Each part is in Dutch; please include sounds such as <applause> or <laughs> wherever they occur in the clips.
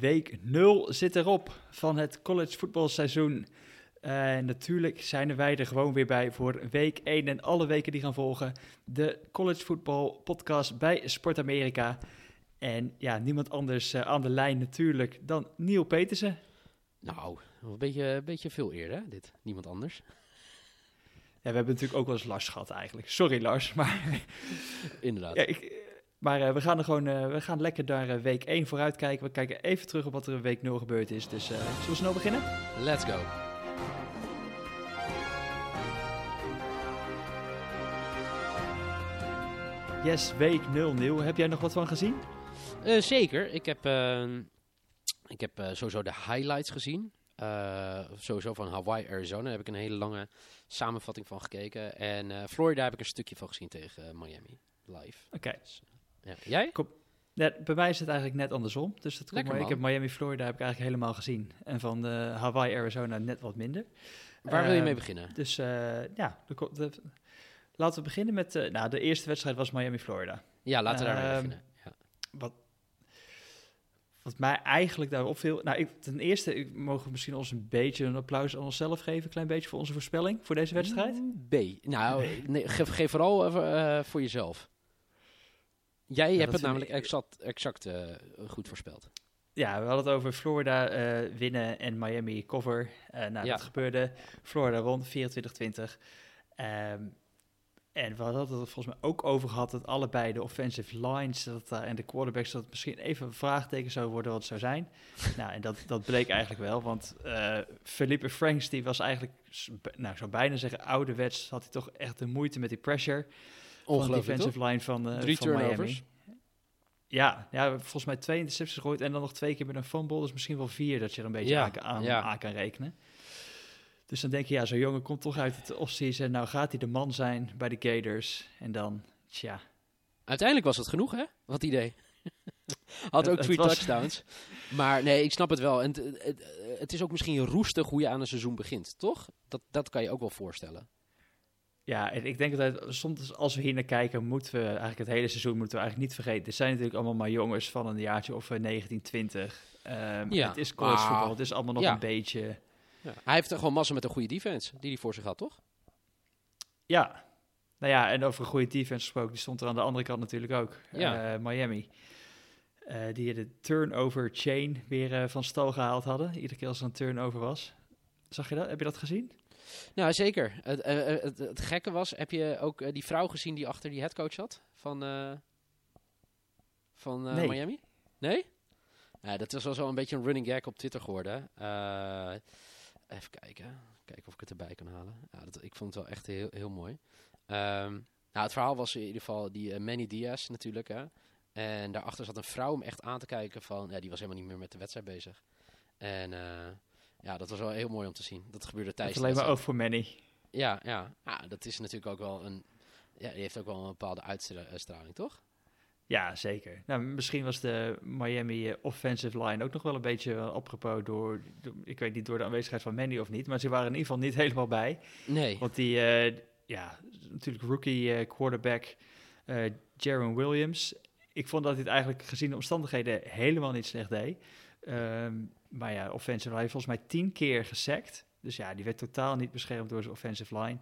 Week 0 zit erop van het college voetbalseizoen. En natuurlijk zijn wij er gewoon weer bij voor week 1 en alle weken die gaan volgen. De college voetbal podcast bij Sport Amerika. En ja, niemand anders uh, aan de lijn natuurlijk dan Neil Petersen. Nou, een beetje, een beetje veel eerder, hè, dit. Niemand anders. Ja, we hebben natuurlijk ook wel eens Lars gehad eigenlijk. Sorry Lars, maar... Inderdaad. Ja, ik, maar uh, we gaan er gewoon, uh, we gaan lekker naar uh, week 1 vooruit kijken. We kijken even terug op wat er in week 0 gebeurd is. Dus zullen we snel beginnen? Let's go. Yes, week 0 nieuw. Heb jij nog wat van gezien? zeker. Ik heb, ehm, ik heb sowieso de highlights gezien. sowieso van Hawaii, Arizona. Daar heb ik een hele lange samenvatting van gekeken. En Florida heb ik een stukje van gezien tegen Miami. Live. Oké. Okay. Dus, ja. Jij? Kom. Net, bij mij is het eigenlijk net andersom. Dus dat komt maar. Ik heb Miami, Florida heb ik eigenlijk helemaal gezien. En van de Hawaii, Arizona net wat minder. Waar wil je mee beginnen? Dus uh, ja, de, de, laten we beginnen met... Uh, nou, de eerste wedstrijd was Miami, Florida. Ja, laten we daar uh, beginnen. Ja. Wat, wat mij eigenlijk daarop viel... Nou, ik, ten eerste ik, mogen we misschien ons een beetje een applaus aan onszelf geven. Een klein beetje voor onze voorspelling voor deze wedstrijd. B. Nou, nee, geef, geef vooral voor jezelf. Jij hebt het namelijk exact, exact uh, goed voorspeld. Ja, we hadden het over Florida uh, winnen en Miami cover. Uh, nou, ja. dat gebeurde. Florida rond 24-20. Um, en we hadden het volgens mij ook over gehad dat allebei de offensive lines dat daar, en de quarterbacks dat misschien even een vraagteken zou worden wat het zou zijn. <laughs> nou, en dat, dat bleek eigenlijk wel, want uh, Felipe Franks die was eigenlijk, nou, ik zou bijna zeggen ouderwets, had hij toch echt de moeite met die pressure van de defensive toch? line van, Drie van turnovers. Miami. Ja, ja, volgens mij twee intercepties gegooid en dan nog twee keer met een fumble. Dus misschien wel vier dat je er een beetje Ja, aan, aan, ja. aan kan rekenen. Dus dan denk je, ja, zo'n jongen komt toch uit het offseason. Nou gaat hij de man zijn bij de Gators. En dan, tja. Uiteindelijk was het genoeg, hè? Wat idee. <laughs> Had ook twee touchdowns. Maar nee, ik snap het wel. En het, het, het is ook misschien roestig hoe je aan een seizoen begint, toch? Dat, dat kan je ook wel voorstellen. Ja, en ik denk dat soms als we hier naar kijken, moeten we eigenlijk het hele seizoen moeten we eigenlijk niet vergeten. Er zijn natuurlijk allemaal maar jongens van een jaartje of eh, 19, 20. Ehm, Ja. Het is college Ah. het is allemaal nog Ja. een beetje... Ja. Hij heeft er gewoon massa met een goede defense die hij voor zich had, toch? Ja, nou ja, en over een goede defense gesproken, die stond er aan de andere kant natuurlijk ook. Ja. Eh, Miami. Eh, die de turnover chain weer eh, van stal gehaald hadden. Iedere keer als er een turnover was. Zag je dat? Heb je dat gezien? Nou, zeker. Het, eh, eh, het, het gekke was, heb je ook eh, die vrouw gezien die achter die headcoach zat? Van, eh, van Nee. Miami? Nee? Ja, dat was wel zo een beetje een running gag op Twitter geworden. Even kijken. Kijken of ik het erbij kan halen. Ja, dat, ik vond het wel echt heel, heel mooi. Ehm, nou, het verhaal was in ieder geval die Manny Diaz natuurlijk. Hè? En daarachter zat een vrouw om echt aan te kijken van... Ja, die was helemaal niet meer met de wedstrijd bezig. En eh, ja, dat was wel heel mooi om te zien. Dat gebeurde tijdens alleen maar ook voor Manny. Ja, ja. ja, dat is natuurlijk ook wel een. Ja, die heeft ook wel een bepaalde uitstraling, toch? Ja, zeker. Nou, misschien was de Miami eh, offensive line ook nog wel een beetje uh, opgepo door, door- ik weet niet door de aanwezigheid van Manny of niet, maar ze waren in ieder geval niet <laughs> helemaal bij. Nee. Want die, eh, ja, natuurlijk rookie eh, quarterback eh Jaron Williams. Ik vond dat hij het eigenlijk gezien de omstandigheden helemaal niet slecht deed. Ehm, maar ja, offensive line volgens mij tien keer gesackt. Dus ja, die werd totaal niet beschermd door zijn offensive line.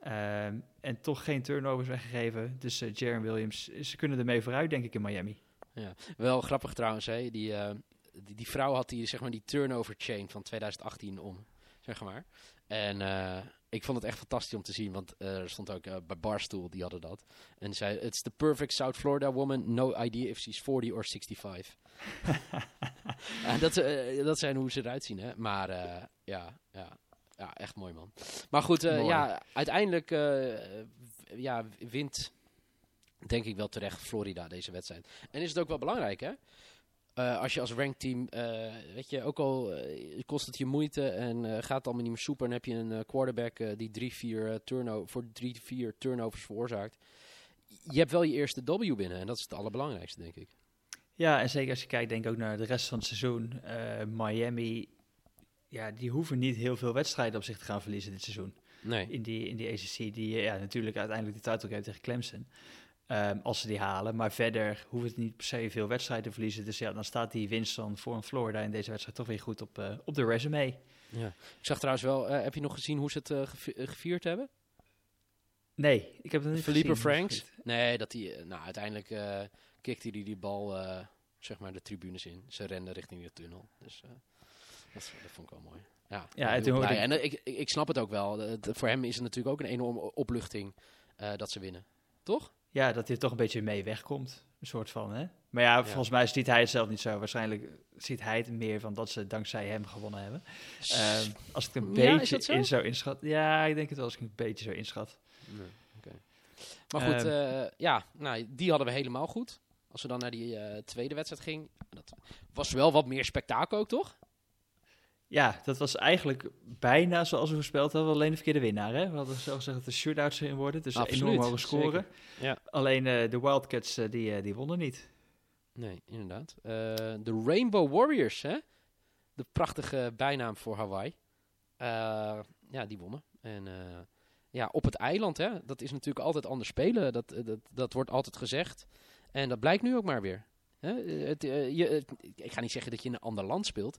Ehm, en toch geen turnovers weggegeven. Dus Jaron Williams, ze kunnen ermee vooruit, denk ik, in Miami. Ja. Wel grappig trouwens, hè? Die, eh, die, die vrouw had die, zeg maar, die turnover chain van 2018 om, zeg maar. En eh, ik vond het echt fantastisch om te zien, want eh, er stond ook eh, bij Barstool, die hadden dat. En zei, it's the perfect South Florida woman, no idea if she's 40 or 65. <laughs> en dat, eh, dat zijn hoe ze eruit zien, hè. Maar ja, ja, ja, echt mooi man. Maar goed, Mooi. ja, uiteindelijk ja, wint denk ik wel terecht Florida deze wedstrijd. En is het ook wel belangrijk, hè? Eh, als je als rankteam, eh weet je, ook al eh, kost het je moeite en gaat het allemaal niet meer soepel... en heb je een quarterback die drie, vier, eh, turno voor drie, vier turnovers veroorzaakt... Je hebt wel je eerste W binnen en dat is het allerbelangrijkste, denk ik. Ja, en zeker als je kijkt, denk ik ook naar de rest van het seizoen. Miami, ja, die hoeven niet heel veel wedstrijden op zich te gaan verliezen dit seizoen. Nee. In die, in die ACC, die ja, natuurlijk uiteindelijk de title game tegen Clemson. Ehm, als ze die halen. Maar verder hoeft het niet per se veel wedstrijden te verliezen. Dus ja, dan staat die winst van voor een Florida in deze wedstrijd toch weer goed op, uh, op de resume. Ja. Ik zag trouwens wel, heb je nog gezien hoe ze het gevierd hebben? Nee, ik heb het niet Felipe Franks? Nee, dat hij, nou uiteindelijk kikte hij die bal, zeg maar, de tribunes in. Ze renden richting de tunnel. Dus dat, dat vond ik wel mooi. Ja, ja en, en ik, ik, snap het ook wel. voor hem is het natuurlijk ook een enorme opluchting dat ze winnen. Toch? Ja, dat hij er toch een beetje mee wegkomt. Een soort van, hè? Maar ja, volgens mij ziet hij het zelf niet zo. Waarschijnlijk ziet hij het meer van dat ze dankzij hem gewonnen hebben. Uh, als ik een ja, beetje zo? in zo inschat. Ja, ik denk het wel als ik een beetje zo inschat. Nee, okay. Maar goed, uh, ja, nou, die hadden we helemaal goed. Als we dan naar die uh, tweede wedstrijd gingen. Dat was wel wat meer spektakel ook, toch? Ja, dat was eigenlijk bijna zoals we voorspeld hadden, alleen de verkeerde winnaar. Hè? We hadden zelf gezegd dat er shootouts erin worden, dus Absoluut, enorm hoge scoren. Ja. Alleen uh, de Wildcats, uh, die, uh, die wonnen niet. Nee, inderdaad. de Rainbow Warriors, hè? de prachtige bijnaam voor Hawaii. ja, die wonnen. En ja, op het eiland, hè? dat is natuurlijk altijd anders spelen. Dat, dat, dat wordt altijd gezegd. En dat blijkt nu ook maar weer. Hè? Het, je, ik ga niet zeggen dat je in een ander land speelt.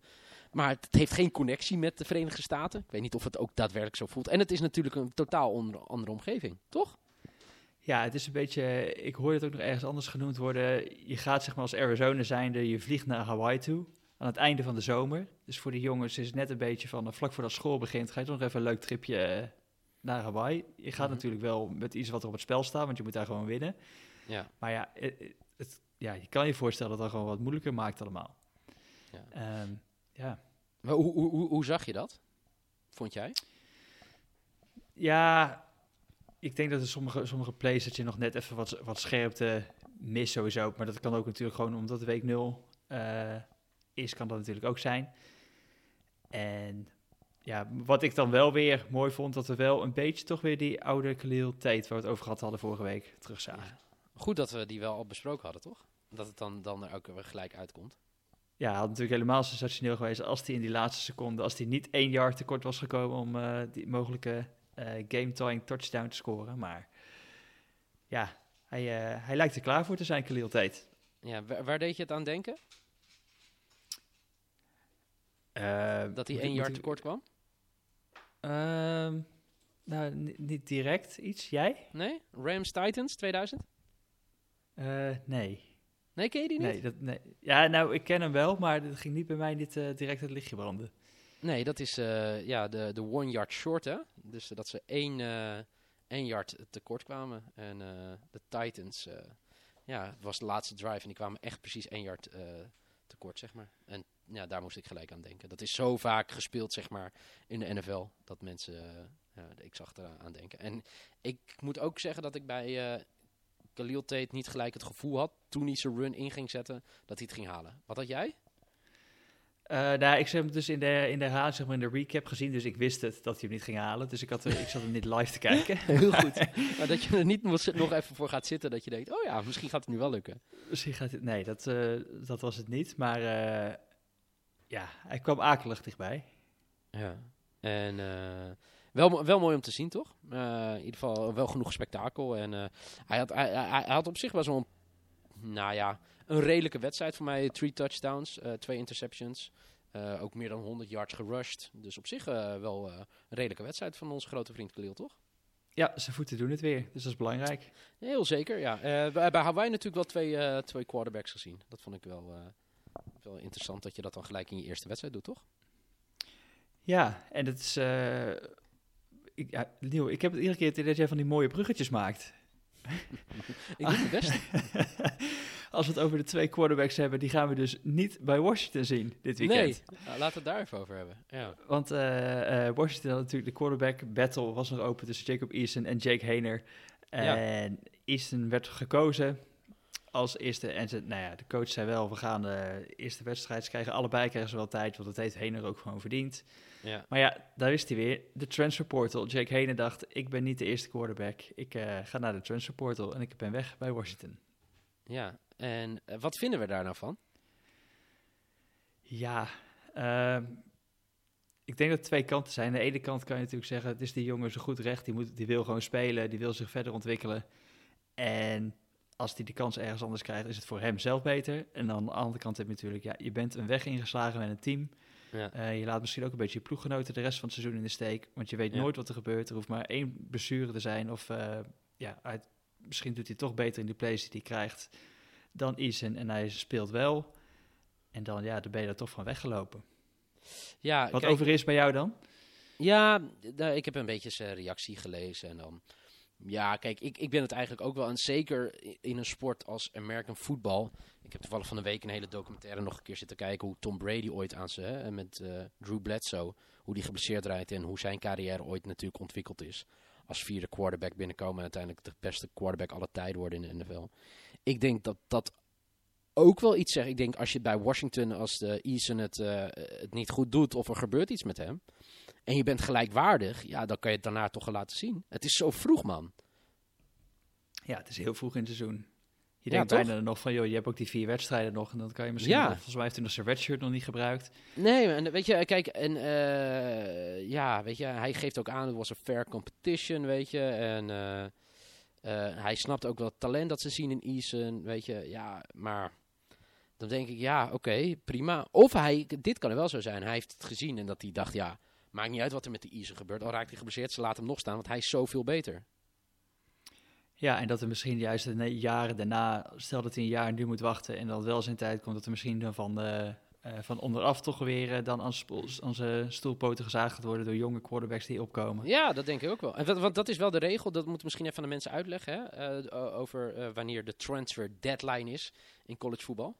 Maar het heeft geen connectie met de Verenigde Staten. Ik weet niet of het ook daadwerkelijk zo voelt. En het is natuurlijk een totaal andere omgeving, toch? Ja, het is een beetje. Ik hoorde het ook nog ergens anders genoemd worden. Je gaat zeg maar als Arizona zijnde, je vliegt naar Hawaii toe. Aan het einde van de zomer. Dus voor de jongens is het net een beetje van. Uh, vlak voordat school begint, ga je toch nog even een leuk tripje eh, naar Hawaii. Je gaat mhm. natuurlijk wel met iets wat er op het spel staat, want je moet daar gewoon winnen. Ja. Maar ja, het, ja, je kan je voorstellen dat dat gewoon wat moeilijker maakt allemaal. Ja. Um, ja. Maar hoe, hoe, hoe zag je dat? Vond jij? Ja, ik denk dat er sommige, sommige plays dat je nog net even wat, wat scherpte mist sowieso. Maar dat kan ook natuurlijk gewoon omdat de week 0 uh, eh, is, kan dat natuurlijk ook zijn. En ja, wat ik dan wel weer mooi vond, dat we wel een beetje toch weer die oude Khalil Tate, waar we het over gehad hadden vorige week, terugzagen. Goed dat we die wel al besproken hadden, toch? Dat het dan, dan er ook weer gelijk uitkomt ja, had natuurlijk helemaal sensationeel geweest als hij in die laatste seconde, als hij niet één jaar tekort was gekomen om uh, die mogelijke uh, game-tying touchdown te scoren. Maar ja, hij, uh, hij lijkt er klaar voor te zijn, Khalil Tate. Ja, waar, waar deed je het aan denken? dat hij één jaar tekort kwam? Uh, nou, niet direct iets. Jij? Nee? Rams Titans 2000? nee. Nee, ken je die niet? Nee, dat, nee. Ja, nou, ik ken hem wel, maar het ging niet bij mij niet uh, direct het lichtje branden. Nee, dat is uh, ja, de, de one yard short, hè. Dus dat ze één, uh, één yard tekort kwamen. En de Titans, ja, het was de laatste drive en die kwamen echt precies één yard tekort, zeg maar. En ja, daar moest ik gelijk aan denken. Dat is zo vaak gespeeld, zeg maar, in de NFL, dat mensen, ja, ik zag eraan aan denken. En ik moet ook zeggen dat ik bij Khalil Tate niet gelijk het gevoel had, toen hij zijn run in ging zetten, dat hij het ging halen. Wat had jij? Uh, nou, ik heb hem dus in de, in de herhaling, zeg maar in de recap gezien, dus ik wist het dat hij hem niet ging halen. Dus ik, had, ik zat hem niet live te <laughs> kijken. Heel goed. <laughs> maar dat je er niet nog even voor gaat zitten, dat je denkt, oh ja, misschien gaat het nu wel lukken. Misschien gaat het, nee, dat, uh, dat was het niet. Maar uh, ja, hij kwam akelig dichtbij. Ja, en wel, wel mooi om te zien, toch? Uh, in ieder geval wel genoeg spektakel. En uh, hij, had, hij, hij, had op zich wel zo'n, nou ja, een redelijke wedstrijd voor mij. Three touchdowns, uh, twee interceptions. ook meer dan 100 yards gerushed. Dus op zich wel een redelijke wedstrijd van onze grote vriend Khalil, toch? Ja, zijn voeten doen het weer. Dus dat is belangrijk. Heel zeker, ja. bij, bij Hawaii natuurlijk wel twee, twee quarterbacks gezien. Dat vond ik wel, wel interessant dat je dat dan gelijk in je eerste wedstrijd doet, toch? Ja, en het is ik, ja, Nieuw, ik heb het iedere keer dat jij van die mooie bruggetjes maakt. <laughs> ik doe het best. <laughs> Als we het over de twee quarterbacks hebben, die gaan we dus niet bij Washington zien dit weekend. Nee, nou, laten we het daar even over hebben. Ja. Want uh, uh, Washington had natuurlijk de quarterback battle was nog open tussen Jacob Eason en Jake Hayner. En ja. Easton werd gekozen als eerste. En ze, nou ja, de coach zei wel, we gaan de eerste wedstrijd krijgen. Allebei krijgen ze wel tijd, want dat heeft Hayner ook gewoon verdiend. Ja. Maar ja, daar is hij weer. De transfer portal. Jake Henen dacht, ik ben niet de eerste quarterback. Ik uh, ga naar de transfer portal en ik ben weg bij Washington. Ja, en uh, wat vinden we daar nou van? Ja, uh, ik denk dat er twee kanten zijn. Aan de ene kant kan je natuurlijk zeggen, het is die jongen zo goed recht. Die, moet, die wil gewoon spelen, die wil zich verder ontwikkelen. En als hij de kans ergens anders krijgt, is het voor hem zelf beter. En aan de andere kant heb je natuurlijk, ja, je bent een weg ingeslagen met een team. Ja. Eh, je laat misschien ook een beetje je ploeggenoten de rest van het seizoen in de steek. Want je weet Ja. nooit wat er gebeurt. Er hoeft maar één blessure te zijn. Of eh, ja, uit, misschien doet hij toch beter in die plays die hij krijgt dan Eason. En hij speelt wel. En dan, ja, dan ben je er toch van weggelopen. Ja, Wat kijk, over is bij jou dan? Ja, nou, ik heb een beetje zijn reactie gelezen en dan... Ja, kijk, ik, ik ben het eigenlijk ook wel. En zeker in een sport als American football. Ik heb toevallig van de week een hele documentaire nog een keer zitten kijken... hoe Tom Brady ooit aan zijn... Hè, met eh, Drew Bledsoe, hoe die geblesseerd rijdt... en hoe zijn carrière ooit natuurlijk ontwikkeld is. Als vierde quarterback binnenkomen... en uiteindelijk de beste quarterback aller tijden worden in de NFL. Ik denk dat dat ook wel iets zegt. Ik denk als je bij Washington, als de Eason het, eh, het niet goed doet... of er gebeurt iets met hem en je bent gelijkwaardig, ja, dan kan je het daarna toch wel laten zien. Het is zo vroeg, man. Ja, het is heel vroeg in het seizoen. Je Ja, denkt toch? bijna nog van, joh, je hebt ook die vier wedstrijden nog. En dan kan je misschien, Ja. nog- volgens mij heeft hij nog zijn redshirt nog niet gebruikt. Nee, en weet je, kijk, en eh, ja, weet je, hij geeft ook aan, het was een fair competition, weet je. En eh, hij snapt ook wel het talent dat ze zien in Eason, weet je. Ja, maar dan denk ik, ja, oké, prima. Of hij, dit kan er wel zo zijn, hij heeft het gezien en dat hij dacht, ja, maakt niet uit wat er met de Eason gebeurt. Al raakt hij geblesseerd, ze laten hem nog staan, want hij is zoveel beter. Ja, en dat er misschien juist de jaren daarna, stel dat hij een jaar nu moet wachten en dat wel zijn tijd komt, dat er misschien dan van, eh, eh, van onderaf toch weer eh, dan aan, zijn stoelpoten gezaagd gaat worden door jonge quarterbacks die opkomen. Ja, dat denk ik ook wel. En want dat is wel de regel, dat moet misschien even aan de mensen uitleggen, hè, over wanneer de transfer deadline is in college voetbal.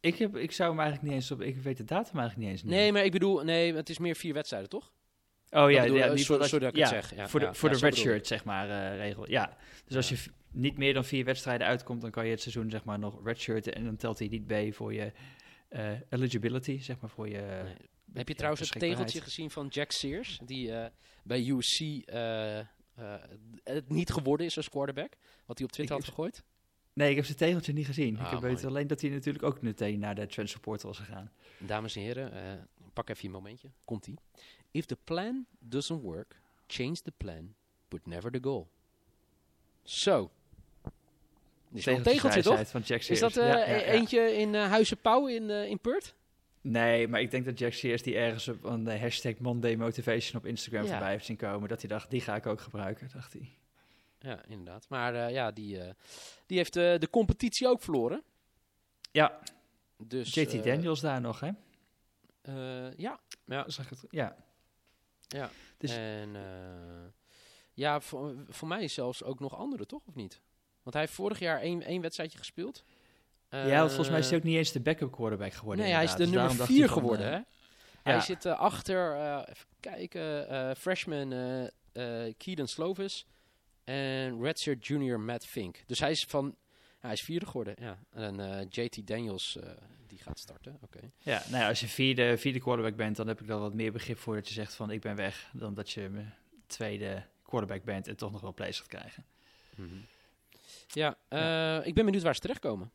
Ik, heb, ik zou hem eigenlijk niet eens op, ik weet de datum eigenlijk niet eens. Nee, maar ik bedoel, nee, het is meer vier wedstrijden, toch? Oh ja, bedoel, ja eh, sorry dat ik ja, het zeg. Ja, voor de, ja, voor de zo bedoel redshirt, zeg maar, eh, regel. Ja, dus als je niet meer dan vier wedstrijden uitkomt, dan kan je het seizoen zeg maar nog redshirten en dan telt hij niet mee voor je eh, eligibility, zeg maar, voor je... Nee. Heb je trouwens het tegeltje gezien van Jack Sears, die bij UC het niet geworden is als quarterback, wat hij op Twitter Ik- had gegooid? Nee, ik heb zijn tegeltje niet gezien. Ah, ik heb mooi. weten alleen dat hij natuurlijk ook meteen naar de portal was gegaan. Dames en heren, eh, pak even je momentje. Komt-ie. If the plan doesn't work, change the plan, but never the goal. Zo. Is een tegeltje, toch? Van Jack Is dat Ja, ja, ja. eentje in eh Huizen Pauw in, in Perth? Nee, maar ik denk dat Jack Sears die ergens op een hashtag Monday Motivation op Instagram voorbij heeft zien komen. Dat hij dacht, die ga ik ook gebruiken, dacht hij. Ja, inderdaad. Maar eh, ja, die, eh, die heeft eh, de competitie ook verloren. Ja, Dus, JT Daniels daar nog, hè? eh, ja, ja. Zag het? Ja. Ja. Dus- En eh, ja, voor, voor mij zelfs ook nog andere, toch? Of niet? Want hij heeft vorig jaar één, één wedstrijdje gespeeld. ja, want volgens mij is hij ook niet eens de backup quarterback geworden. Nee, hij is de. Dus nummer daarom dacht 4 hij van, geworden, hè? Hij zit achter, eh, even kijken, eh, freshman eh eh Keaton Slovis en redshirt junior Matt Fink. Dus hij is van, hij is vierde geworden, ja. En eh, JT Daniels, eh, die gaat starten, oké. Ja, nou ja, als je vierde, vierde quarterback bent, dan heb ik daar wat meer begrip voor dat je zegt van ik ben weg. Dan dat je mijn tweede quarterback bent en toch nog wel plays gaat krijgen. Mhm. Ja, eh, ik ben benieuwd waar ze terechtkomen.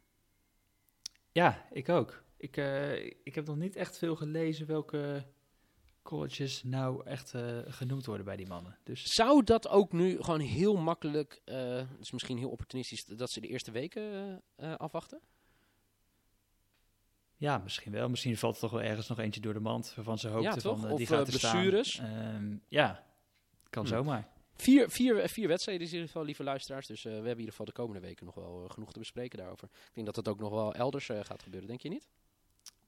Ja, ik ook. Ik, ik heb nog niet echt veel gelezen welke colleges nou echt eh, genoemd worden bij die mannen. Dus Zou dat ook nu gewoon heel makkelijk, dus misschien heel opportunistisch, dat ze de eerste weken eh, afwachten? ja, misschien wel. Misschien valt er toch wel ergens nog eentje door de mand waarvan ze hoopten Ja, toch? van Of, die gaat er blessures. Ehm, ja, kan Hm. zomaar. Vier, vier, vier wedstrijden in ieder geval, lieve luisteraars. Dus we hebben in ieder geval de komende weken nog wel genoeg te bespreken daarover. Ik denk dat het ook nog wel elders gaat gebeuren, denk je niet?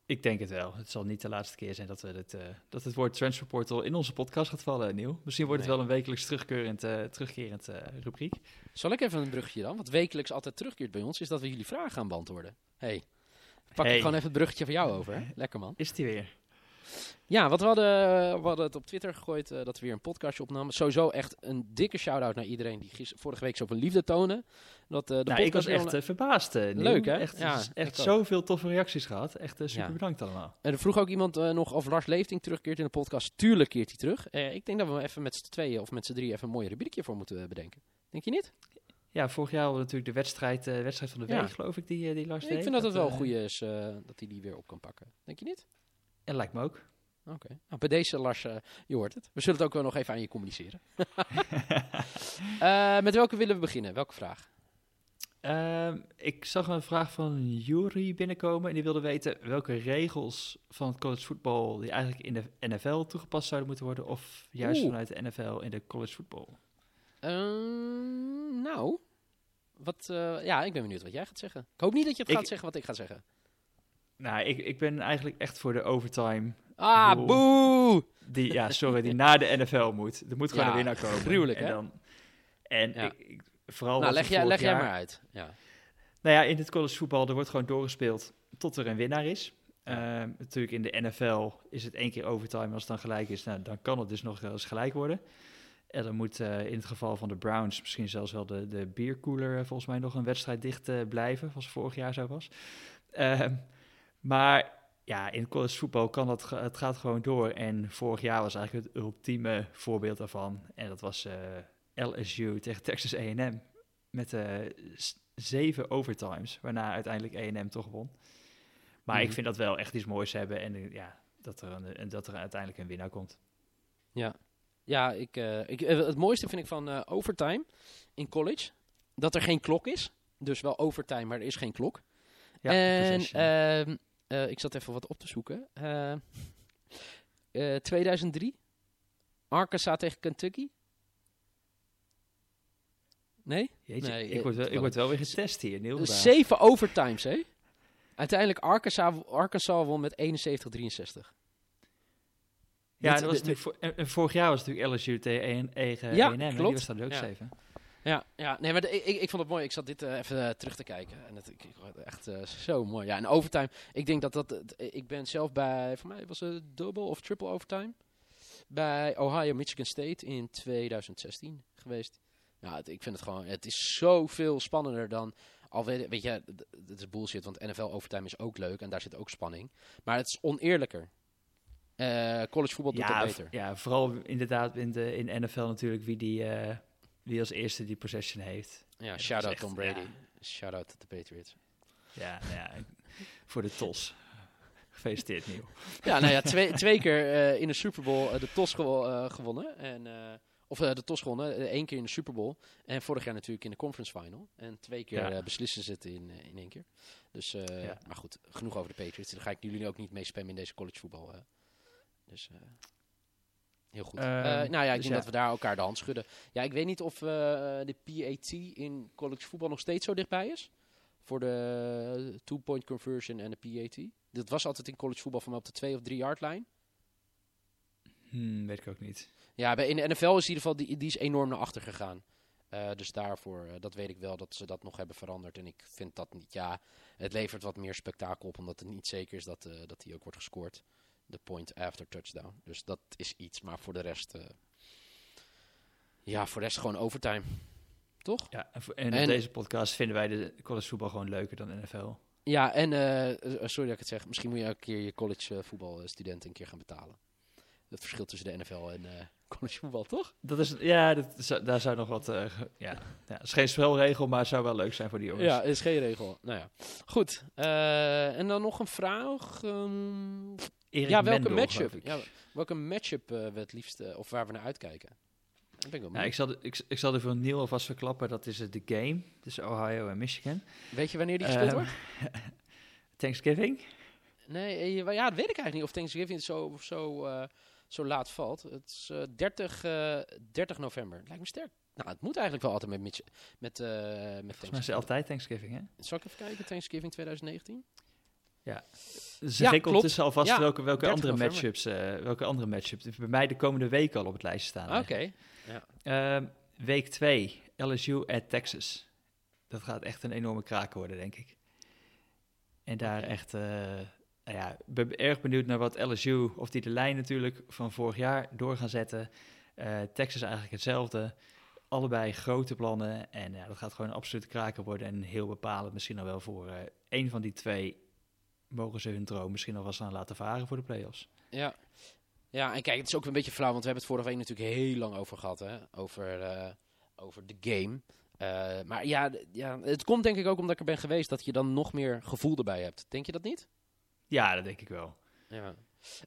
Ik denk het wel. Het zal niet de laatste keer zijn dat, we het, eh, dat het woord transfer portal in onze podcast gaat vallen, Nieuw. Misschien wordt het Nee. wel een wekelijks terugkerend, eh, terugkerend eh, rubriek. Zal ik even een bruggetje dan? Wat wekelijks altijd terugkeert bij ons, is dat we jullie vragen gaan beantwoorden. hey, pak ik gewoon even het bruggetje van jou over. Hè? <laughs> Lekker man. Is die weer? Ja, wat we hadden, we hadden het op Twitter gegooid eh, dat we weer een podcastje opnamen. Sowieso echt een dikke shout-out naar iedereen die gis- vorige week zoveel liefde toonde. Dat, eh, de nou, ik was echt eh, verbaasd. Leuk, hè? Echt, Ja, echt ik zoveel toffe reacties gehad. Echt super Ja. bedankt allemaal. En er vroeg ook iemand nog of Lars Leefting terugkeert in de podcast. Tuurlijk keert hij terug. Ik denk dat we even met z'n tweeën of met z'n drieën even een mooie rubriekje voor moeten bedenken. Denk je niet? Ja, vorig jaar hadden we natuurlijk de wedstrijd, wedstrijd van de Ja. week, geloof ik, die, die Lars ik deed. vind dat het wel een goede is dat hij die weer op kan pakken. Denk je niet? Ja, lijkt me ook. Oké. Nou, bij deze, Lars, eh, je hoort het. We zullen het ook wel nog even aan je communiceren. <laughs> Eh, met welke willen we beginnen? Welke vraag? Ehm, ik zag een vraag van Jury binnenkomen en die wilde weten welke regels van het college voetbal die eigenlijk in de NFL toegepast zouden moeten worden of juist Oeh. vanuit de NFL in de college voetbal. Ehm, nou, wat, eh, ja, ik ben benieuwd wat jij gaat zeggen. Ik hoop niet dat je het Ik- gaat zeggen wat ik ga zeggen. Nou, ik, ik ben eigenlijk echt voor de overtime. Ah, Boe. boe! Die, ja, <laughs> sorry, die naar de NFL moet. Er moet gewoon Ja, een winnaar komen. gruwelijk, en hè? Dan, en Ja. ik, ik- vooral Nou, leg, jij, leg jij maar uit. Ja. Nou ja, in het college voetbal, er wordt gewoon doorgespeeld tot er een winnaar is. Ehm, natuurlijk in de NFL is het één keer overtime. Als het dan gelijk is, nou, dan kan het dus nog wel eens gelijk worden. En dan moet eh, in het geval van de Browns misschien zelfs wel de, de biercooler eh, volgens mij nog een wedstrijd dicht eh, blijven, zoals vorig jaar zo was. Maar ja, in college voetbal kan dat, het gaat gewoon door. En vorig jaar was eigenlijk het ultieme voorbeeld daarvan. En dat was eh, LSU tegen Texas A&M met eh, zeven overtimes, waarna uiteindelijk A&M toch won. Maar Mhm. ik vind dat wel echt iets moois hebben en eh, ja, dat er, een, en dat er uiteindelijk een winnaar komt. Ja, ja ik, eh, ik, het mooiste vind ik van overtime in college, dat er geen klok is. Dus wel overtime, maar er is geen klok. Ja, en possession. ehm, eh, ik zat even wat op te zoeken. Eh, eh, 2003, Arkansas tegen Kentucky. Nee? Jeetje, nee, ik, eh, word wel, ik word wel weer getest hier. Zeven overtimes, hè? Uiteindelijk Arkansas, Arkansas won met 71-63. Ja, dat was natuurlijk vorig jaar was het natuurlijk LSU tegen A&M. Ja, A&M, en die klopt. was daar ook Ja. zeven. Ja, ja nee, maar de- ik, ik, vond het mooi. Ik zat dit eh, even eh, terug te kijken. En het, ik, echt eh, zo mooi. Ja, en overtime. Ik denk dat dat. het- ik ben zelf bij. Voor mij was het double of triple overtime. Bij Ohio Michigan State in 2016 geweest. Ja, het- ik vind het gewoon. Het is zoveel spannender dan. Al weet, weet je, het is bullshit, want NFL overtime is ook leuk en daar zit ook spanning. Maar het is oneerlijker. College voetbal doet Ja, dat beter. ja, vooral inderdaad in de in NFL natuurlijk wie, die, eh, wie als eerste die possession heeft. Ja, dat shout is out echt- Tom Brady. ja. Shout out to the Patriots. Ja, ja, voor de tos. Gefeliciteerd, Niel. Ja, nou ja, twee, twee keer eh, in de Super Bowl eh, de TOS gewo- eh, gewonnen. En, eh, of eh, de TOS gewonnen, Eén keer in de Super Bowl. En vorig jaar natuurlijk in de Conference Final. En twee keer Ja. eh, beslissen ze het in, eh, in één keer. Dus, eh, Ja. maar goed, genoeg over de Patriots. Daar ga ik jullie ook niet mee spammen in deze college voetbal. eh. Dus eh, heel goed. Ehm, Eh, nou ja, ik dus denk ja. dat we daar elkaar de hand schudden. Ja, ik weet niet of eh, de PAT in college voetbal nog steeds zo dichtbij is. Voor de two-point conversion en de PAT. Dat was altijd in college voetbal van op de twee of drie yard lijn. Hmm, weet ik ook niet. Ja, bij, in de NFL is in ieder geval die, die is enorm naar achter gegaan. Eh, dus daarvoor, dat weet ik wel, dat ze dat nog hebben veranderd. En ik vind dat niet, ja, het levert wat meer spektakel op, omdat het niet zeker is dat, dat die ook wordt gescoord. De point after touchdown. Dus dat is iets, maar voor de rest, eh, ja, voor de rest gewoon overtime. Toch? Ja, en, en, deze podcast vinden wij de college voetbal gewoon leuker dan NFL. Ja, en eh, eh, sorry dat ik het zeg, misschien moet je elke keer je college voetbalstudenten een keer gaan betalen. Het verschil tussen de NFL en eh, college voetbal, toch? Dat is, ja, dat, zou- daar zou nog wat, eh, ja, ja, het is geen spelregel, maar het zou wel leuk zijn voor die jongens. Ja, is geen regel. Nou ja, goed. Eh, en dan nog een vraag. ehm, Erik ja, welke Mendel, matchup? Ja, welke matchup we het liefst, of waar we naar uitkijken? Ben ik wel Ja, ik, zal de, ik, ik zal er voor Neil alvast verklappen, dat is het de game tussen Ohio en Michigan. Weet je wanneer die gespeeld Ehm, wordt? <laughs> Thanksgiving? Nee, ja, dat weet ik eigenlijk niet. Of Thanksgiving zo, zo, eh, zo laat valt. Het is eh, 30, eh, 30 november. Lijkt me sterk. Nou, het moet eigenlijk wel altijd met, Mitch, met, eh met Volgens mij is het Thanksgiving. altijd Thanksgiving, hè? Zal ik even kijken? Thanksgiving 2019? Dus Ja, ja, ik klopt. ondertussen alvast Ja, welke, welke 30 andere matchups, eh, welke andere matchups bij mij de komende week al op het lijstje staan. Oké. eigenlijk. Ehm, week 2, LSU at Texas. Dat gaat echt een enorme kraken worden, denk ik. En daar echt, eh, nou ja, ben erg benieuwd naar wat LSU, of die de lijn natuurlijk van vorig jaar door gaan zetten. Eh, Texas eigenlijk hetzelfde. Allebei grote plannen en ja, dat gaat gewoon een absolute kraken worden en heel bepalend misschien al wel voor eh één van die twee mogen ze hun droom misschien eens aan laten varen voor de playoffs. Ja. Ja, en kijk, het is ook een beetje flauw, want we hebben het vorige week natuurlijk heel lang over gehad, hè? Over, eh, over de game. Maar ja, ja, het komt denk ik ook omdat ik er ben geweest dat je dan nog meer gevoel erbij hebt. Denk je dat niet? Ja, dat denk ik wel. Ja.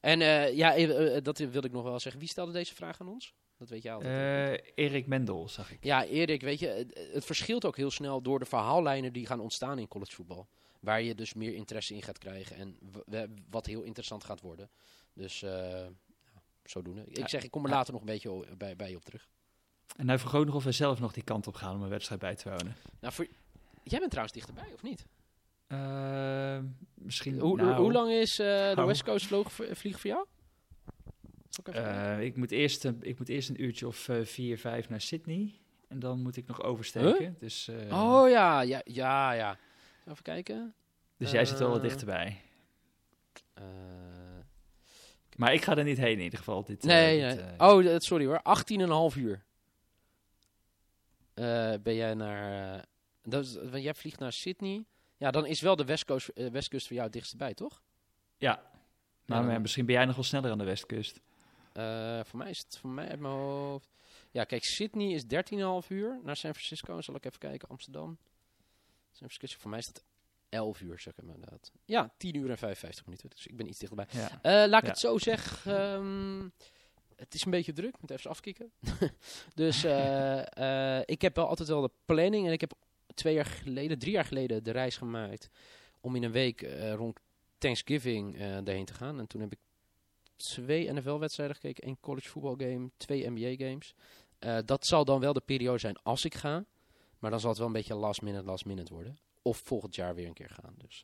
En ja, dat wilde ik nog wel zeggen. Wie stelde deze vraag aan ons? Dat weet jij altijd. Erik Mendel, zag ik. Ja, Erik, weet je, het, verschilt ook heel snel door de verhaallijnen die gaan ontstaan in collegevoetbal. Waar je dus meer interesse in gaat krijgen en wat heel interessant gaat worden. Dus zodoende. Ik zeg, ik kom er later nog een beetje bij, bij je op terug. En hij ook nog of we zelf nog die kant op gaan om een wedstrijd bij te wonen. Nou, voor... Jij bent trouwens dichterbij, of niet? Uh, misschien. Hoe, nou, hoe lang is uh, de. West Coast vloog, vlieg voor jou? Uh, ik, moet eerst, ik moet eerst een uurtje of vier, vijf naar Sydney. En dan moet ik nog oversteken. Huh? Dus, oh ja, ja, ja, ja. Even kijken. Dus jij zit wel wat dichterbij. Maar ik ga er niet heen in ieder geval. Dit, nee, dit, nee. oh, sorry hoor. 18,5 uur. ben jij naar... dat is, jij vliegt naar Sydney. Ja, dan is wel de westkust, uh, westkust voor jou het dichtst bij, toch? Ja. Maar, ja, misschien ben jij nog wel sneller aan de westkust. Uh, voor mij is het voor mij uit mijn hoofd. Ja, kijk, Sydney is 13,5 uur naar San Francisco. Zal ik even kijken, Amsterdam. San Francisco, voor mij is dat 11 uur, zeg ik maar inderdaad. Ja, 10 uur en 55 minuten. Dus ik ben iets dichterbij. Ja. Uh, laat ik het zo zeggen. Um, het is een beetje druk. Moet even afkicken. <laughs> dus uh, ik heb wel altijd wel de planning. En ik heb twee jaar geleden, drie jaar geleden, de reis gemaakt om in een week uh, rond Thanksgiving uh, daarheen te gaan. En toen heb ik twee NFL-wedstrijden gekeken, één college voetbalgame, twee NBA-games. Uh, eh, dat zal dan wel de periode zijn als ik ga. Maar dan zal het wel een beetje last minute, last minute worden. Of volgend jaar weer een keer gaan. Dus,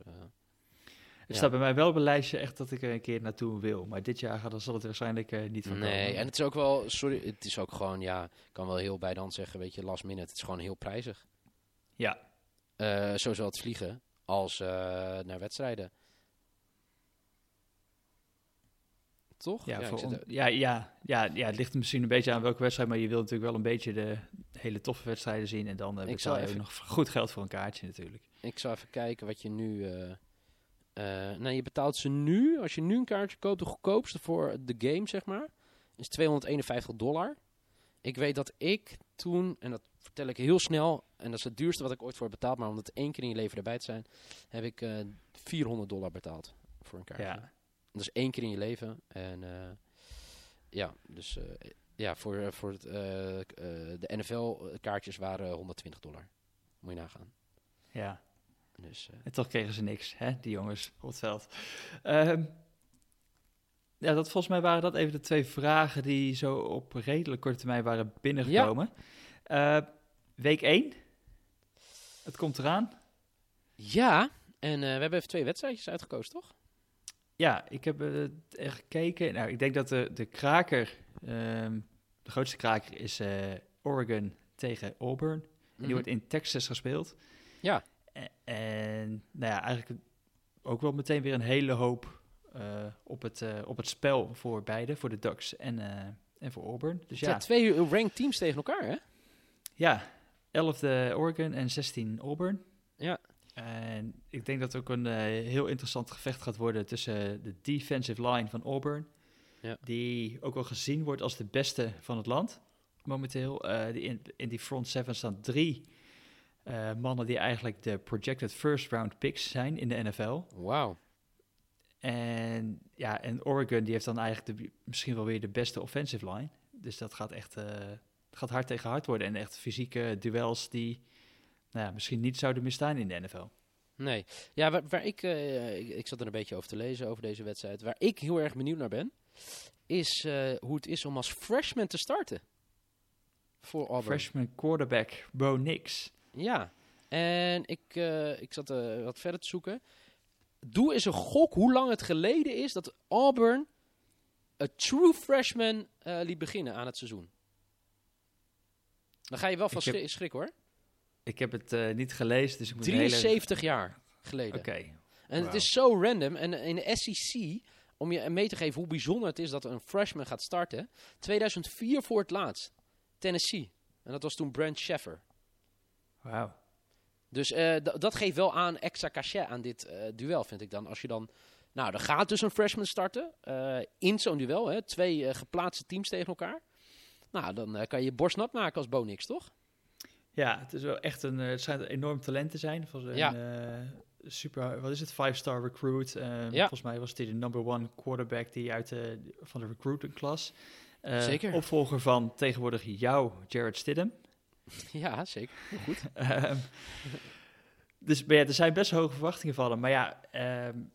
het staat bij mij wel op een lijstje echt dat ik er een keer naartoe wil. Maar dit jaar gaat, dan zal het waarschijnlijk uh, niet van Nee, en het is ook wel, sorry, het is ook gewoon, ja, ik kan wel heel bij dan zeggen, weet je, last minute. Het is gewoon heel prijzig. Ja. Uh, zowel het vliegen als uh, naar wedstrijden. Toch? Ja, ja, on, ja, ja, ja, ja, het ligt misschien een beetje aan welke wedstrijd, maar je wilt natuurlijk wel een beetje de hele toffe wedstrijden zien. En dan uh, betaal je even, nog goed geld voor een kaartje natuurlijk. Ik zal even kijken wat je nu... Uh, nou, je betaalt ze nu, als je nu een kaartje koopt, de goedkoopste voor de game, zeg maar, is 251 dollar. Ik weet dat ik toen, en dat vertel ik heel snel, en dat is het duurste wat ik ooit voor heb betaald, maar om het één keer in je leven erbij te zijn, heb ik uh, eh, 400 dollar betaald voor een kaartje. Ja. Dat is één keer in je leven. En uh, ja, dus uh, ja, voor, voor het, de NFL-kaartjes waren 120 dollar. Moet je nagaan. Ja. Dus, en toch kregen ze niks, hè, die jongens op het veld. Um, ja, dat, volgens mij waren dat even de twee vragen die zo op redelijk korte termijn waren binnengekomen. Ja. Uh, week 1. Het komt eraan. Ja, en uh, we hebben even twee wedstrijdjes uitgekozen, toch? Ja, ik heb uh, gekeken. Nou, ik denk dat de, de kraker, um, de grootste kraker is Oregon tegen Auburn. En die mhm. wordt in Texas gespeeld. Ja. En, en nou ja, eigenlijk ook wel meteen weer een hele hoop uh, op, het, op het spel voor beide, voor de Ducks en, en voor Auburn. Dus ja, twee ranked teams tegen elkaar, hè? Ja, 11e Oregon en 16 Auburn. Ja. En ik denk dat het ook een heel interessant gevecht gaat worden tussen de defensive line van Auburn. Ja. Die ook wel gezien wordt als de beste van het land momenteel. die in, in die front seven staan drie mannen die eigenlijk de projected first round picks zijn in de NFL. Wauw. En ja, en Oregon die heeft dan eigenlijk de, misschien wel weer de beste offensive line. Dus dat gaat echt gaat hard tegen hard worden. En echt fysieke duels die nou ja, misschien niet zouden misstaan in de NFL. Nee, ja, waar, waar ik, uh, ik, ik, zat er een beetje over te lezen over deze wedstrijd. Waar ik heel erg benieuwd naar ben, is uh, hoe het is om als freshman te starten. Voor Auburn. Freshman quarterback Bo Nix. Ja, en ik, ik zat wat verder te zoeken doe eens een gok hoe lang het geleden is dat Auburn een true freshman liet beginnen aan het seizoen. Dan ga je wel van schrik, schrik hoor. Ik heb het uh, niet gelezen, dus ik moet 73 hele... jaar geleden. Oké. En het is zo random. En in de SEC, om je mee te geven hoe bijzonder het is dat een freshman gaat starten. 2004 voor het laatst. Tennessee. En dat was toen Brent Sheffer. Wauw. Dus uh, dat geeft wel aan extra cachet aan dit uh, duel, vind ik dan. Als je dan... Nou, er gaat dus een freshman starten uh, in zo'n duel. Hè, twee geplaatste teams tegen elkaar. Nou, dan kan je je borst nat maken als Bonix, toch? Ja, het is wel echt een... het schijnt een enorm talent te zijn. Van zijn, ja. super, wat is het, five-star recruit. ja. Volgens mij was hij de number one quarterback die uit de, van de recruiting klas. zeker. Opvolger van tegenwoordig jou, Jared Stidham. <laughs> Ja, zeker. Heel goed. um, <laughs> dus ja, er zijn best hoge verwachtingen van hem. Maar ja, um,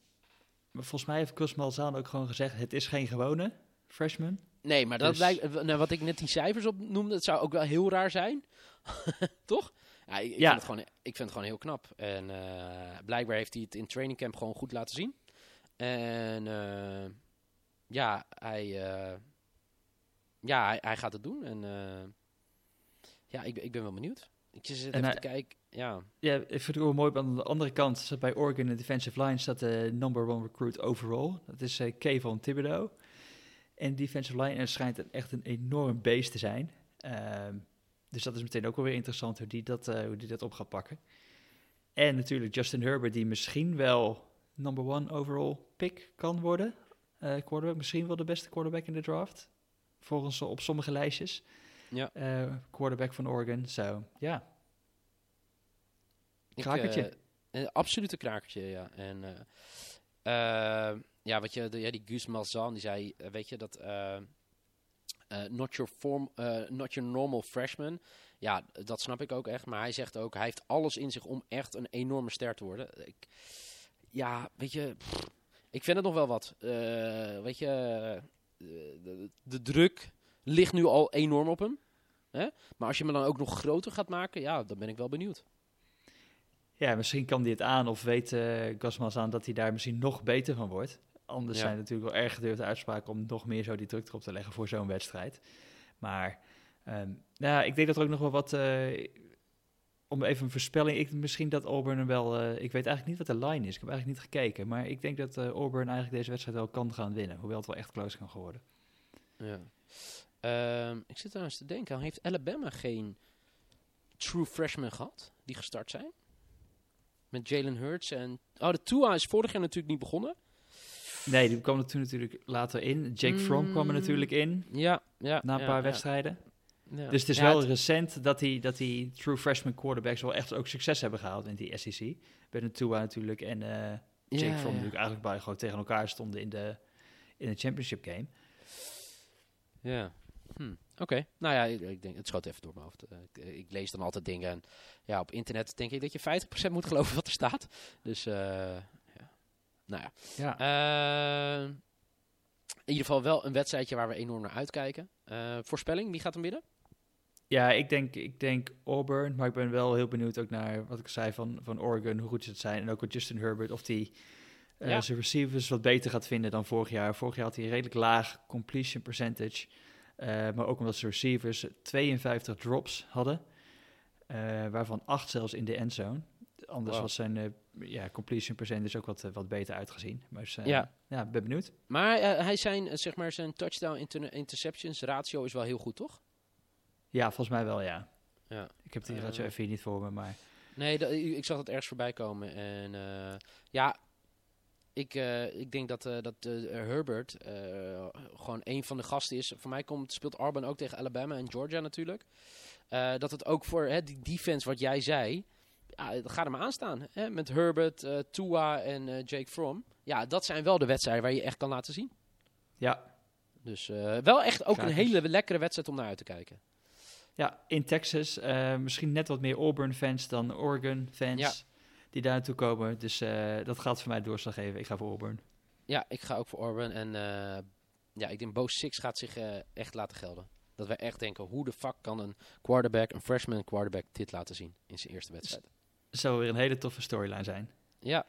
volgens mij heeft Gus Malzahn ook gewoon gezegd... het is geen gewone freshman. Nee, maar dat dus... lijkt, nou, wat ik net die cijfers op noemde... het zou ook wel heel raar zijn. <laughs> Toch? Ja, ik, ja. Vind het gewoon, ik vind het gewoon heel knap. En uh, blijkbaar heeft hij het in training camp gewoon goed laten zien. En uh, ja, hij, uh, ja hij, hij, gaat het doen. En ja, ik, ik ben wel benieuwd. Ik zit even te kijken. Ja. ja, ik vind het wel mooi. Aan de andere kant bij Oregon de defensive line staat de number one recruit overall. Dat is uh, Kevon Thibodeau. En defensive line en schijnt echt een enorm beest te zijn. Uh, dus dat is meteen ook wel weer interessant hoe die dat, uh, hoe die dat op gaat pakken. En natuurlijk Justin Herbert, die misschien wel number one overall pick kan worden. Uh, quarterback, misschien wel de beste quarterback in de draft. Volgens op sommige lijstjes. Ja. Uh, quarterback van Oregon. Zo, so, ja. Krakertje. Ik, uh, een absolute krakertje, ja. En ja, wat je, ja, die Gus Malzahn, die zei, weet je, dat not, your form, not your normal freshman. Ja, dat snap ik ook echt. Maar hij zegt ook, hij heeft alles in zich om echt een enorme ster te worden. Ik, ja, weet je, ik vind het nog wel wat. weet je, de, de druk ligt nu al enorm op hem. Hè? Maar als je me dan ook nog groter gaat maken, ja, dan ben ik wel benieuwd. Ja, misschien kan hij het aan of weet uh, aan dat hij daar misschien nog beter van wordt. Anders zijn natuurlijk wel erg gedurfde uitspraken om nog meer zo die druk erop te leggen voor zo'n wedstrijd. Maar um, nou, ik denk dat er ook nog wel wat, uh, om even een voorspelling, ik, misschien dat Auburn wel, uh, ik weet eigenlijk niet wat de line is, ik heb eigenlijk niet gekeken. Maar ik denk dat Auburn eigenlijk deze wedstrijd wel kan gaan winnen, hoewel het wel echt close kan geworden. Ja. Uh, ik zit er eens te denken, heeft Alabama geen true freshman gehad die gestart zijn? Met Jalen Hurts en... Oh, de Tua is vorig jaar natuurlijk niet begonnen. Nee, die kwam er toen natuurlijk later in. Jake Fromm kwam er natuurlijk in. Ja, ja. Na een ja, paar ja. wedstrijden. Ja. Dus het is wel het... recent dat die, dat die true freshman quarterbacks wel echt ook succes hebben gehaald in die SEC. Bij een Tua natuurlijk en uh, Jake Fromm natuurlijk eigenlijk bij gewoon tegen elkaar stonden in de, in de championship game. Ja. Hm, Oké, okay. nou ja, ik, ik, denk, het schoot even door mijn hoofd. Uh, ik, ik, lees dan altijd dingen en ja, op internet denk ik dat je 50% moet geloven wat er staat. Dus uh, ja, nou ja. ja. Uh, in ieder geval wel een wedstrijdje waar we enorm naar uitkijken. voorspelling, wie gaat hem winnen? Ja, ik denk, ik denk Auburn, maar ik ben wel heel benieuwd ook naar wat ik zei van, van Oregon, hoe goed ze het zijn. En ook met Justin Herbert, of die ja. zijn receivers wat beter gaat vinden dan vorig jaar. Vorig jaar had hij een redelijk laag completion percentage. Uh, maar ook omdat ze receivers 52 drops hadden, uh, waarvan 8 zelfs in de endzone. Anders wow. was zijn uh, ja, completion percentage ook wat, wat beter uitgezien. Maar ja. ja, ben benieuwd. Maar hij zijn, zeg maar, zijn touchdown inter interceptions ratio is wel heel goed, toch? Ja, volgens mij wel, ja. ja. Ik heb die ratio even niet voor me, maar... Nee, dat, ik zag het ergens voorbij komen. En ja, ik, uh, ik denk dat, uh, dat Herbert gewoon een van de gasten is. Voor mij komt, speelt Arban ook tegen Alabama en Georgia natuurlijk. dat het ook voor hè, die defense wat jij zei. Ja, dat gaat er maar aan staan. Hè? Met Herbert, Tua en Jake Fromm. Ja, dat zijn wel de wedstrijden waar je echt kan laten zien. Ja. Dus wel echt ook een hele lekkere wedstrijd om naar uit te kijken. Ja, in Texas. misschien net wat meer Auburn-fans dan Oregon-fans. Ja die daar naartoe komen. Dus dat gaat voor mij doorslag geven. Ik ga voor Auburn. Ja, ik ga ook voor Auburn. En ja, ik denk Bo Six gaat zich echt laten gelden. Dat wij echt denken, hoe de fuck kan een quarterback, een freshman quarterback, dit laten zien in zijn eerste wedstrijd. Zou weer een hele toffe storyline zijn. Ja.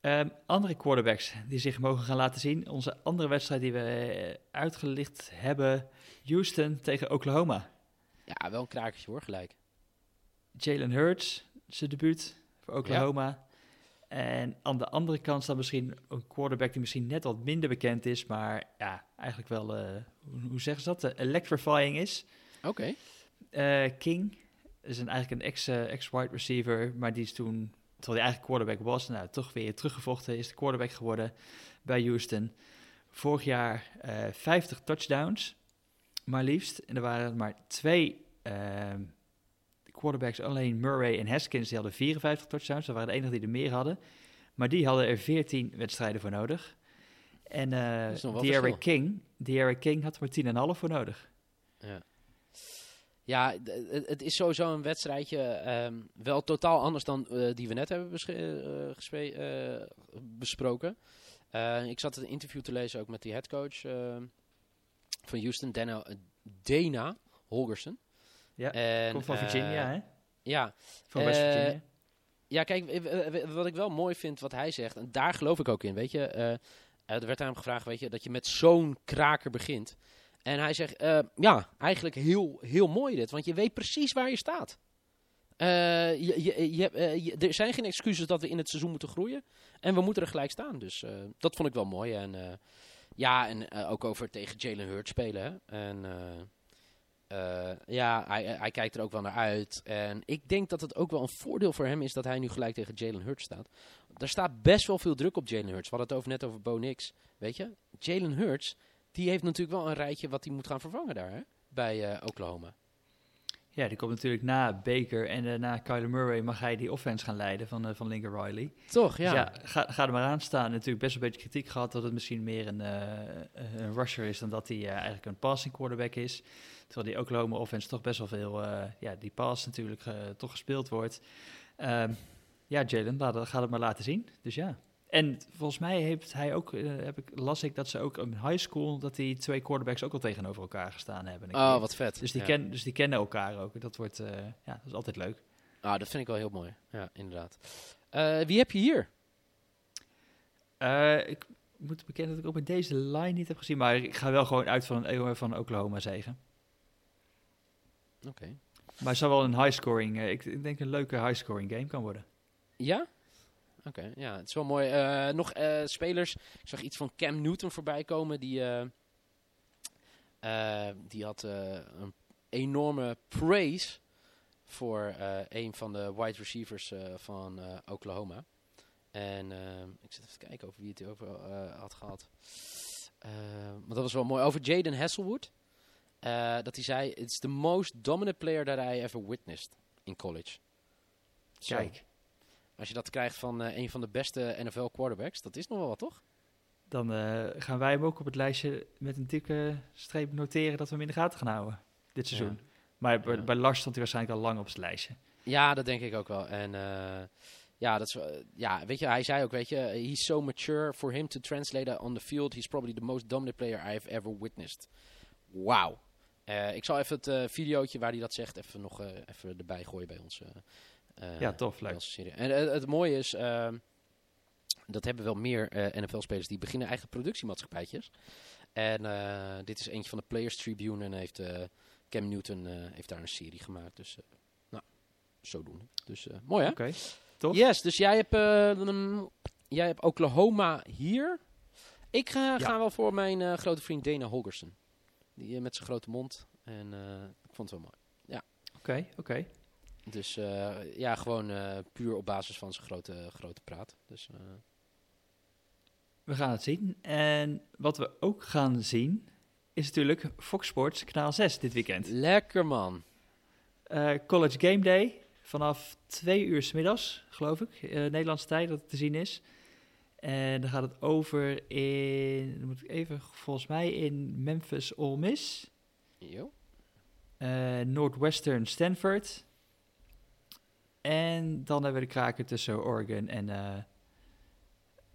Um, andere quarterbacks die zich mogen gaan laten zien. Onze andere wedstrijd die we uitgelicht hebben. Houston tegen Oklahoma. Ja, wel een krakertje hoor, gelijk. Jalen Hurts, zijn debuut voor Oklahoma. Ja. En aan de andere kant staat misschien een quarterback die misschien net wat minder bekend is, maar ja, eigenlijk wel, uh, hoe, hoe, zeggen ze dat, uh, electrifying is. Oké. Okay. Uh, King is een, eigenlijk een ex-wide ex receiver, maar die is toen, terwijl hij eigenlijk quarterback was, nou, toch weer teruggevochten, is de quarterback geworden bij Houston. Vorig jaar 50 touchdowns, maar liefst. En er waren maar twee ehm, quarterbacks alleen Murray en Haskins die hadden 54 touchdowns. Dat waren de enige die er meer hadden. Maar die hadden er 14 wedstrijden voor nodig. En uh, King, De'Aaron King had er maar 10,5 voor nodig. Ja. Ja, het is sowieso een wedstrijdje ehm, wel totaal anders dan uh, die we net hebben uh, besproken. ik zat een interview te lezen ook met die headcoach ehm, van Houston, Dana, Dana Holgerson. Ja, en, komt van Virginia, hè? Ja. Van West Virginia. Ja, kijk, wat ik wel mooi vind wat hij zegt, en daar geloof ik ook in, weet je. er werd aan hem gevraagd, weet je, dat je met zo'n kraker begint. En hij zegt, uh, ja, eigenlijk heel, heel mooi dit, want je weet precies waar je staat. Uh, je, je, je, uh, er zijn geen excuses dat we in het seizoen moeten groeien. En we moeten er gelijk staan. Dus dat vond ik wel mooi. En ja, en ook over tegen Jalen Hurts spelen. Hè? En ja, hij, hij kijkt er ook wel naar uit. En ik denk dat het ook wel een voordeel voor hem is dat hij nu gelijk tegen Jalen Hurts staat. Er staat best wel veel druk op Jalen Hurts. We hadden het over, net over Bo Nix. Weet je, Jalen Hurts die heeft natuurlijk wel een rijtje wat hij moet gaan vervangen daar, hè? bij uh, Oklahoma. Ja, die komt natuurlijk na Baker en uh, na Kyler Murray mag hij die offense gaan leiden van, uh, van Lincoln Riley. Toch, ja. Dus ja, ga, ga er maar aan staan. Natuurlijk best een beetje kritiek gehad dat het misschien meer een, een rusher is dan dat hij eigenlijk een passing quarterback is. Terwijl die Oklahoma offense toch best wel veel, ja, die pass natuurlijk toch gespeeld wordt. Um, ja, Jalen, ga het maar laten zien. Dus ja. En volgens mij heeft hij ook, uh, heb ik, las ik dat ze ook in high school, dat die twee quarterbacks ook al tegenover elkaar gestaan hebben. Oh, wat vet. Dus die, ken, dus die kennen elkaar ook. Dat wordt, uh, ja, dat is altijd leuk. Ah, dat vind ik wel heel mooi. Ja, inderdaad. Uh, wie heb je hier? ik moet bekennen dat ik ook met deze line niet heb gezien, maar ik ga wel gewoon uit van een van Oklahoma zegen. Oké. Okay. Maar het zal wel een high scoring, ik, ik denk een leuke high scoring game kan worden. Ja? Oké, ja, het is wel mooi. Uh, nog uh, spelers. Ik zag iets van Cam Newton voorbij komen. Die, uh, die had een enorme praise voor een van de wide receivers van Oklahoma. En ik zit even te kijken over wie het over had gehad. maar dat was wel mooi. Over Jaden Hasselwood. dat hij zei, it's the most dominant player that I ever witnessed in college. Kijk. Als je dat krijgt van uh, een van de beste NFL quarterbacks, dat is nog wel wat, toch? Dan uh, gaan wij hem ook op het lijstje met een dikke streep noteren dat we hem in de gaten gaan houden dit seizoen. Ja. Maar bij, ja. bij Lars stond hij waarschijnlijk al lang op het lijstje. Ja, dat denk ik ook wel. En uh, ja, dat is, ja, weet je, hij zei ook, weet je, he's so mature for him to translate on the field. He's probably the most dominant player I have ever witnessed. Wauw. ik zal even het uh, videootje waar hij dat zegt even nog even erbij gooien bij ons. Uh, ja, tof, leuk. En uh, het mooie is, uh, dat hebben wel meer eh, NFL-spelers die beginnen eigen productiemaatschappijtjes. En dit is eentje van de Players Tribune en heeft Cam Newton heeft daar een serie gemaakt. Dus, nou, zodoende. Dus mooi hè? Oké, okay. tof. Yes, dus jij hebt, um, jij hebt Oklahoma hier. Ik ga, ja. ga wel voor mijn grote vriend Dana Holgerson. Die met zijn grote mond. En ik vond het wel mooi. Ja. Oké, okay, oké. Okay. Dus uh, ja, gewoon uh, puur op basis van zijn grote, grote praat. Dus, uh... We gaan het zien. En wat we ook gaan zien, is natuurlijk Fox Sports kanaal 6 dit weekend. Lekker man. College Game Day vanaf twee uur s middags, geloof ik, Nederlandse tijd dat het te zien is. En dan gaat het over in, dan moet ik even, volgens mij in Memphis, Ole Miss. Jo. Northwestern, Stanford. En dan hebben we de kraken tussen Oregon en, uh,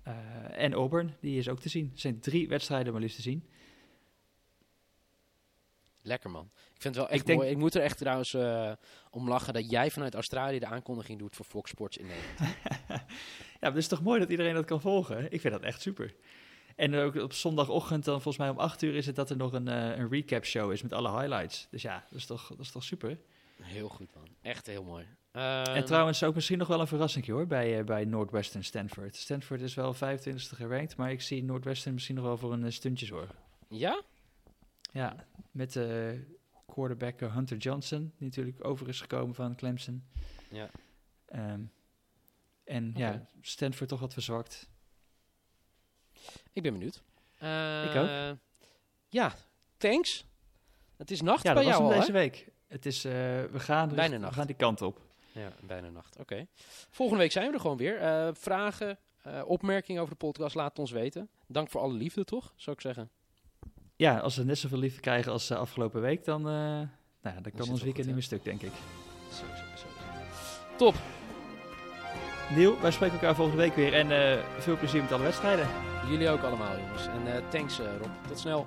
uh, en Auburn. Die is ook te zien. Er zijn drie wedstrijden maar liefst te zien. Lekker man. Ik vind het wel echt ik denk... mooi. Ik moet er echt trouwens uh, om lachen dat jij vanuit Australië de aankondiging doet voor Fox Sports in Nederland. <laughs> ja, maar het is toch mooi dat iedereen dat kan volgen. Ik vind dat echt super. En ook op zondagochtend, dan volgens mij om 8 uur, is het dat er nog een, uh, een recap show is met alle highlights. Dus ja, dat is toch, dat is toch super. Heel goed man. Echt heel mooi en ehm, trouwens ook misschien nog wel een verrassing hoor, bij, uh, bij Northwestern Stanford. Stanford is wel 25e gerankt, maar ik zie Northwestern misschien nog wel voor een uh, stuntje zorgen. Ja? Ja, met de uh, quarterback eh, Hunter Johnson, die natuurlijk over is gekomen van Clemson. Ja. Um, en okay. ja, Stanford toch wat verzwakt. Ik ben benieuwd. ik ook. Ja, thanks. Het is nacht ja, bij jou al, deze week. Het is, we, gaan, bijna we gaan die kant op. Ja, bijna nacht. Oké. Volgende week zijn we er gewoon weer. vragen, opmerkingen over de podcast, laat ons weten. Dank voor alle liefde, toch? Zou ik zeggen. Ja, als we net zoveel liefde krijgen als afgelopen week, dan, nou, dan kan ons weekend niet meer stuk, denk ik. Zo, zo, zo. Top. Neil, wij spreken elkaar volgende week weer en veel plezier met alle wedstrijden. Jullie ook allemaal, jongens. En thanks, Rob. Tot snel.